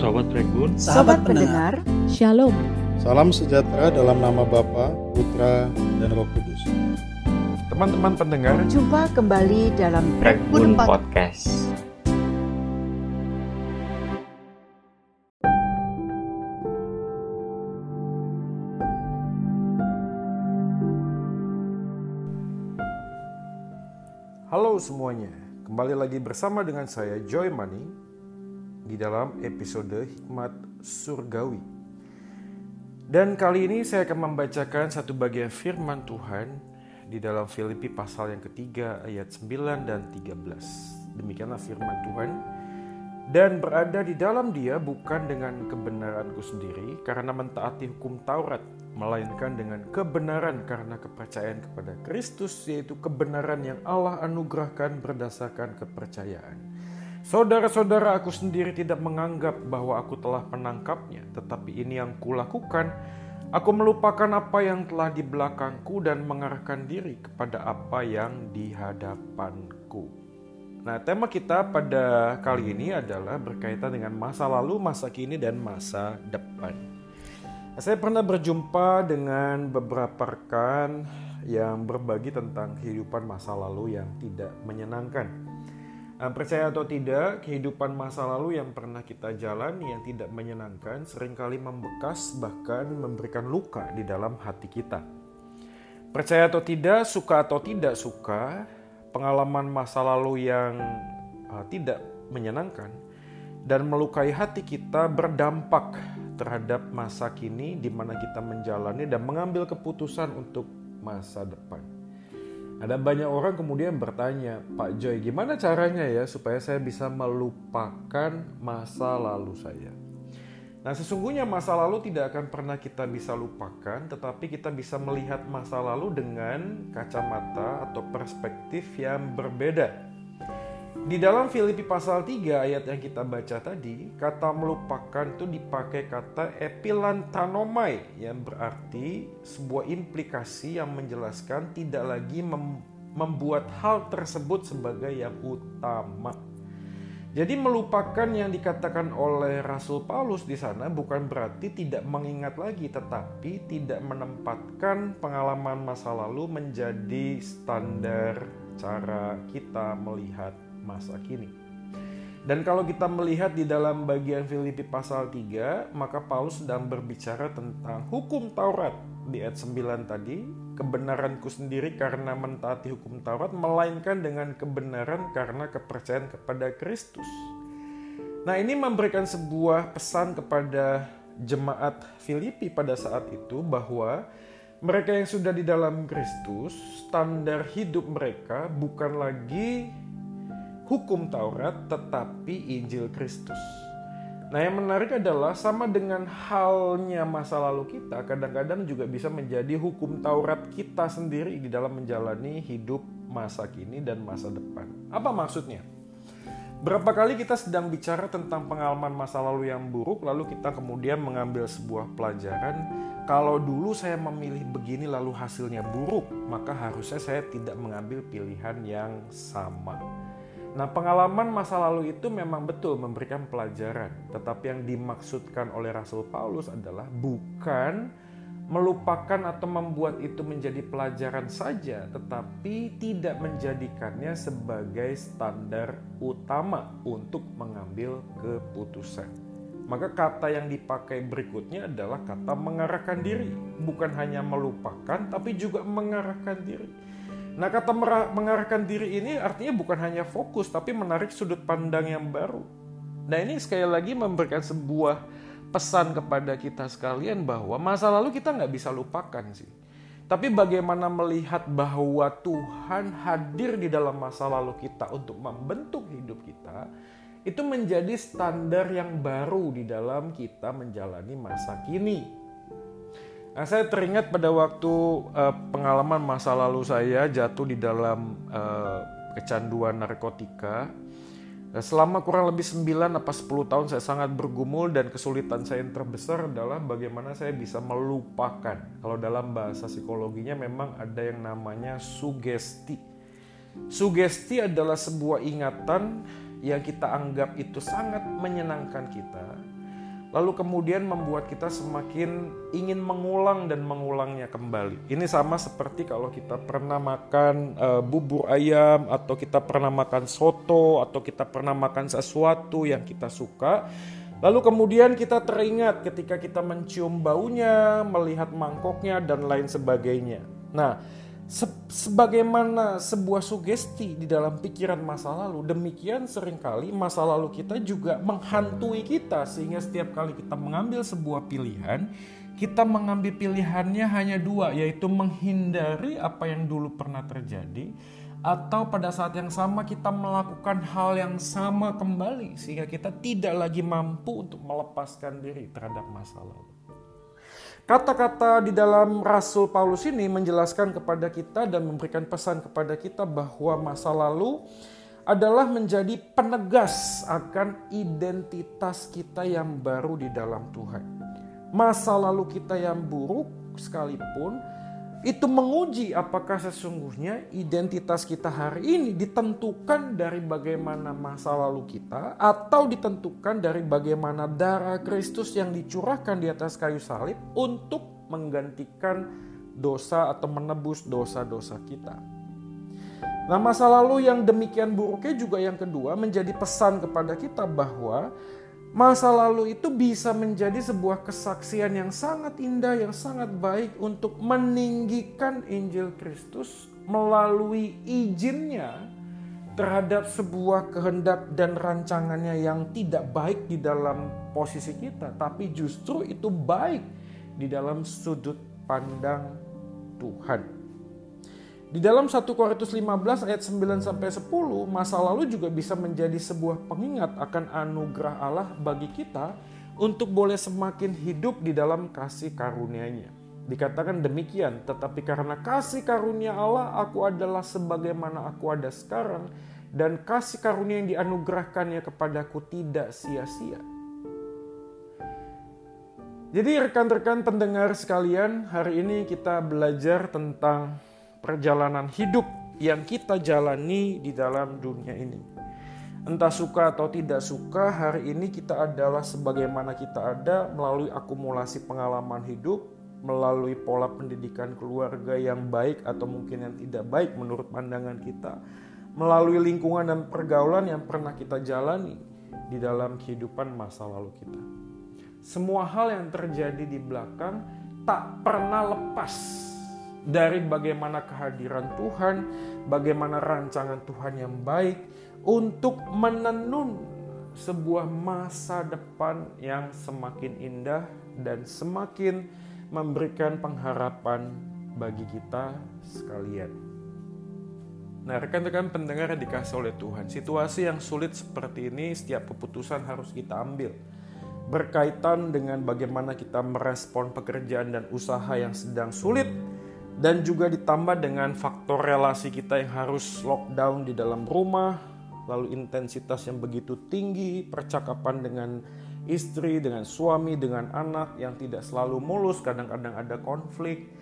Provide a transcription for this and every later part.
Sobat Regun, Sobat pendengar, Shalom. Salam sejahtera dalam nama Bapa, Putra, dan Roh Kudus. teman-teman pendengar, jumpa kembali dalam Regun Pod- Podcast. halo semuanya. Kembali lagi bersama dengan saya Joy Money di dalam episode Hikmat Surgawi. Dan kali ini saya akan membacakan satu bagian firman Tuhan di dalam Filipi pasal yang ketiga ayat 9 dan 13. Demikianlah firman Tuhan. Dan berada di dalam dia bukan dengan kebenaranku sendiri karena mentaati hukum Taurat, melainkan dengan kebenaran karena kepercayaan kepada Kristus, yaitu kebenaran yang Allah anugerahkan berdasarkan kepercayaan. Saudara-saudara, aku sendiri tidak menganggap bahwa aku telah menangkapnya, tetapi ini yang kulakukan. Aku melupakan apa yang telah di belakangku dan mengarahkan diri kepada apa yang di hadapanku. Nah, tema kita pada kali ini adalah berkaitan dengan masa lalu, masa kini, dan masa depan. Saya pernah berjumpa dengan beberapa rekan yang berbagi tentang kehidupan masa lalu yang tidak menyenangkan. Nah, percaya atau tidak, kehidupan masa lalu yang pernah kita jalani yang tidak menyenangkan sering kali membekas bahkan memberikan luka di dalam hati kita. Percaya atau tidak, suka atau tidak suka, pengalaman masa lalu yang uh, tidak menyenangkan dan melukai hati kita berdampak terhadap masa kini di mana kita menjalani dan mengambil keputusan untuk masa depan. Ada banyak orang kemudian bertanya, Pak Joy, gimana caranya ya supaya saya bisa melupakan masa lalu saya? Nah, sesungguhnya masa lalu tidak akan pernah kita bisa lupakan, tetapi kita bisa melihat masa lalu dengan kacamata atau perspektif yang berbeda. Di dalam Filipi pasal 3 ayat yang kita baca tadi, kata melupakan itu dipakai kata epilantanomai yang berarti sebuah implikasi yang menjelaskan tidak lagi mem membuat hal tersebut sebagai yang utama. Jadi melupakan yang dikatakan oleh Rasul Paulus di sana bukan berarti tidak mengingat lagi tetapi tidak menempatkan pengalaman masa lalu menjadi standar cara kita melihat masa kini. Dan kalau kita melihat di dalam bagian Filipi pasal 3, maka Paulus sedang berbicara tentang hukum Taurat di ayat 9 tadi, kebenaranku sendiri karena mentaati hukum Taurat melainkan dengan kebenaran karena kepercayaan kepada Kristus. Nah, ini memberikan sebuah pesan kepada jemaat Filipi pada saat itu bahwa mereka yang sudah di dalam Kristus, standar hidup mereka bukan lagi hukum Taurat tetapi Injil Kristus. Nah, yang menarik adalah sama dengan halnya masa lalu kita, kadang-kadang juga bisa menjadi hukum Taurat kita sendiri di dalam menjalani hidup masa kini dan masa depan. Apa maksudnya? Berapa kali kita sedang bicara tentang pengalaman masa lalu yang buruk, lalu kita kemudian mengambil sebuah pelajaran. Kalau dulu saya memilih begini, lalu hasilnya buruk, maka harusnya saya tidak mengambil pilihan yang sama. Nah, pengalaman masa lalu itu memang betul memberikan pelajaran, tetapi yang dimaksudkan oleh Rasul Paulus adalah bukan melupakan atau membuat itu menjadi pelajaran saja, tetapi tidak menjadikannya sebagai standar utama untuk mengambil keputusan. Maka kata yang dipakai berikutnya adalah kata mengarahkan diri, bukan hanya melupakan, tapi juga mengarahkan diri. Nah, kata mengarahkan diri ini artinya bukan hanya fokus, tapi menarik sudut pandang yang baru. Nah, ini sekali lagi memberikan sebuah pesan kepada kita sekalian bahwa masa lalu kita nggak bisa lupakan sih. Tapi bagaimana melihat bahwa Tuhan hadir di dalam masa lalu kita untuk membentuk hidup kita, itu menjadi standar yang baru di dalam kita menjalani masa kini. Nah, saya teringat pada waktu uh, pengalaman masa lalu saya jatuh di dalam uh, kecanduan narkotika. Nah, selama kurang lebih 9 apa 10 tahun saya sangat bergumul dan kesulitan saya yang terbesar adalah bagaimana saya bisa melupakan. Kalau dalam bahasa psikologinya memang ada yang namanya sugesti. Sugesti adalah sebuah ingatan yang kita anggap itu sangat menyenangkan kita, lalu kemudian membuat kita semakin ingin mengulang dan mengulangnya kembali. Ini sama seperti kalau kita pernah makan uh, bubur ayam atau kita pernah makan soto atau kita pernah makan sesuatu yang kita suka. Lalu kemudian kita teringat ketika kita mencium baunya, melihat mangkoknya dan lain sebagainya. Nah, se sebagaimana sebuah sugesti di dalam pikiran masa lalu, demikian sering kali masa lalu kita juga menghantui kita sehingga setiap kali kita mengambil sebuah pilihan, kita mengambil pilihannya hanya dua, yaitu menghindari apa yang dulu pernah terjadi atau pada saat yang sama kita melakukan hal yang sama kembali sehingga kita tidak lagi mampu untuk melepaskan diri terhadap masa lalu. Kata-kata di dalam Rasul Paulus ini menjelaskan kepada kita dan memberikan pesan kepada kita bahwa masa lalu adalah menjadi penegas akan identitas kita yang baru di dalam Tuhan. Masa lalu kita yang buruk sekalipun itu menguji apakah sesungguhnya identitas kita hari ini ditentukan dari bagaimana masa lalu kita atau ditentukan dari bagaimana darah Kristus yang dicurahkan di atas kayu salib untuk menggantikan dosa atau menebus dosa-dosa kita. Nah, masa lalu yang demikian buruknya juga yang kedua menjadi pesan kepada kita bahwa Masa lalu itu bisa menjadi sebuah kesaksian yang sangat indah, yang sangat baik untuk meninggikan Injil Kristus melalui izinnya terhadap sebuah kehendak dan rancangannya yang tidak baik di dalam posisi kita, tapi justru itu baik di dalam sudut pandang Tuhan. Di dalam 1 Korintus 15 ayat 9 sampai 10, masa lalu juga bisa menjadi sebuah pengingat akan anugerah Allah bagi kita untuk boleh semakin hidup di dalam kasih karunia-Nya. Dikatakan demikian, tetapi karena kasih karunia Allah, aku adalah sebagaimana aku ada sekarang, dan kasih karunia yang dianugerahkannya kepadaku tidak sia-sia. Jadi rekan-rekan pendengar sekalian, hari ini kita belajar tentang perjalanan hidup yang kita jalani di dalam dunia ini. Entah suka atau tidak suka, hari ini kita adalah sebagaimana kita ada melalui akumulasi pengalaman hidup, melalui pola pendidikan keluarga yang baik atau mungkin yang tidak baik menurut pandangan kita, melalui lingkungan dan pergaulan yang pernah kita jalani di dalam kehidupan masa lalu kita. Semua hal yang terjadi di belakang tak pernah lepas dari bagaimana kehadiran Tuhan, bagaimana rancangan Tuhan yang baik untuk menenun sebuah masa depan yang semakin indah dan semakin memberikan pengharapan bagi kita sekalian. Nah, rekan-rekan pendengar yang dikasih oleh Tuhan, situasi yang sulit seperti ini, setiap keputusan harus kita ambil. Berkaitan dengan bagaimana kita merespon pekerjaan dan usaha yang sedang sulit, dan juga ditambah dengan faktor relasi kita yang harus lockdown di dalam rumah, lalu intensitas yang begitu tinggi, percakapan dengan istri, dengan suami, dengan anak yang tidak selalu mulus, kadang-kadang ada konflik,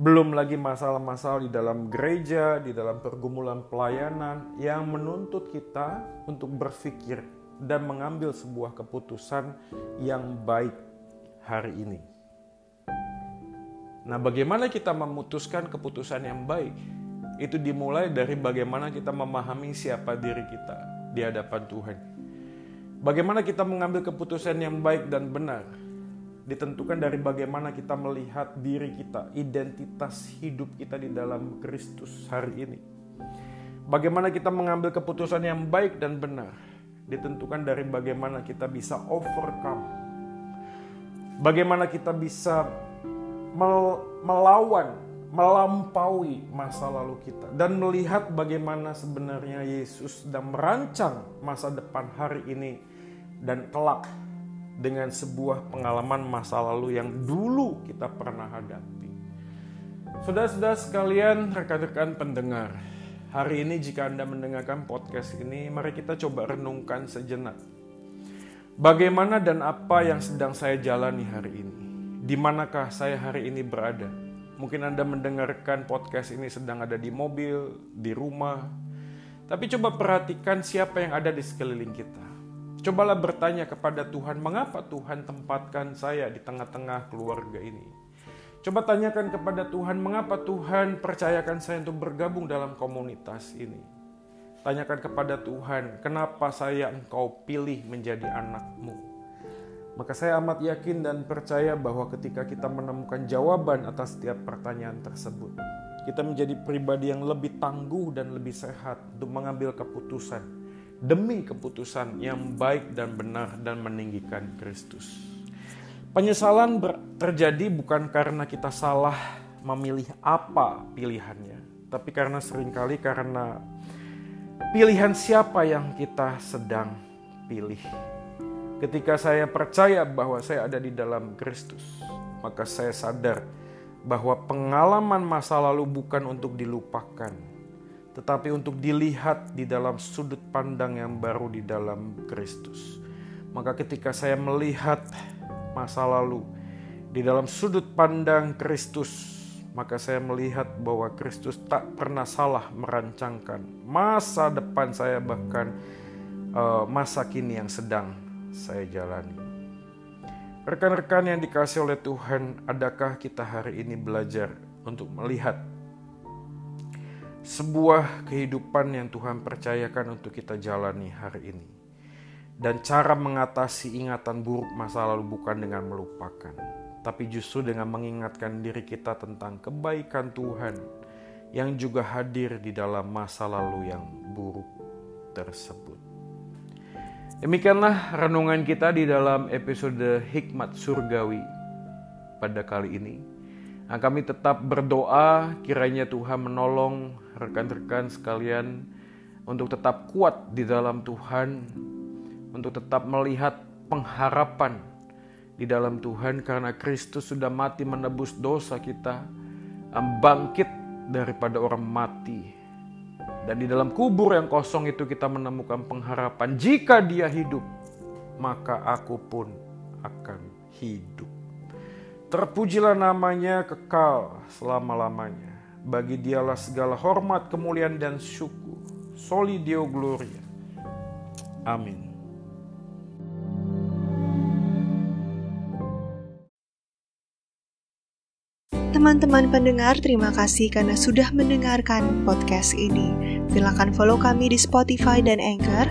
belum lagi masalah-masalah di dalam gereja, di dalam pergumulan pelayanan yang menuntut kita untuk berpikir dan mengambil sebuah keputusan yang baik hari ini. Nah, bagaimana kita memutuskan keputusan yang baik? Itu dimulai dari bagaimana kita memahami siapa diri kita di hadapan Tuhan. Bagaimana kita mengambil keputusan yang baik dan benar? Ditentukan dari bagaimana kita melihat diri kita, identitas hidup kita di dalam Kristus hari ini. Bagaimana kita mengambil keputusan yang baik dan benar? Ditentukan dari bagaimana kita bisa overcome. Bagaimana kita bisa melawan, melampaui masa lalu kita dan melihat bagaimana sebenarnya Yesus sedang merancang masa depan hari ini dan kelak dengan sebuah pengalaman masa lalu yang dulu kita pernah hadapi. Saudara-saudara sekalian, rekan-rekan pendengar, hari ini jika Anda mendengarkan podcast ini, mari kita coba renungkan sejenak. Bagaimana dan apa yang sedang saya jalani hari ini? Di manakah saya hari ini berada. Mungkin Anda mendengarkan podcast ini sedang ada di mobil, di rumah. Tapi coba perhatikan siapa yang ada di sekeliling kita. Cobalah bertanya kepada Tuhan, mengapa Tuhan tempatkan saya di tengah-tengah keluarga ini? Coba tanyakan kepada Tuhan, mengapa Tuhan percayakan saya untuk bergabung dalam komunitas ini? Tanyakan kepada Tuhan, kenapa saya engkau pilih menjadi anakmu? Maka saya amat yakin dan percaya bahwa ketika kita menemukan jawaban atas setiap pertanyaan tersebut, kita menjadi pribadi yang lebih tangguh dan lebih sehat untuk mengambil keputusan demi keputusan yang baik dan benar dan meninggikan Kristus. Penyesalan terjadi bukan karena kita salah memilih apa pilihannya, tapi karena sering kali karena pilihan siapa yang kita sedang pilih. Ketika saya percaya bahwa saya ada di dalam Kristus, maka saya sadar bahwa pengalaman masa lalu bukan untuk dilupakan, tetapi untuk dilihat di dalam sudut pandang yang baru di dalam Kristus. Maka ketika saya melihat masa lalu di dalam sudut pandang Kristus, maka saya melihat bahwa Kristus tak pernah salah merancangkan masa depan saya bahkan uh, masa kini yang sedang saya jalani. Rekan-rekan yang dikasih oleh Tuhan, adakah kita hari ini belajar untuk melihat sebuah kehidupan yang Tuhan percayakan untuk kita jalani hari ini. Dan cara mengatasi ingatan buruk masa lalu bukan dengan melupakan, tapi justru dengan mengingatkan diri kita tentang kebaikan Tuhan yang juga hadir di dalam masa lalu yang buruk tersebut. Demikianlah renungan kita di dalam episode Hikmat Surgawi pada kali ini. Nah, kami tetap berdoa kiranya Tuhan menolong rekan-rekan sekalian untuk tetap kuat di dalam Tuhan, untuk tetap melihat pengharapan di dalam Tuhan karena Kristus sudah mati menebus dosa kita, bangkit daripada orang mati. Dan di dalam kubur yang kosong itu kita menemukan pengharapan. Jika dia hidup, maka aku pun akan hidup. Terpujilah namanya kekal selama-lamanya. Bagi dialah segala hormat, kemuliaan, dan syukur. Soli Deo Gloria. Amin. Teman-teman pendengar, terima kasih karena sudah mendengarkan podcast ini. Silakan follow kami di Spotify dan Anchor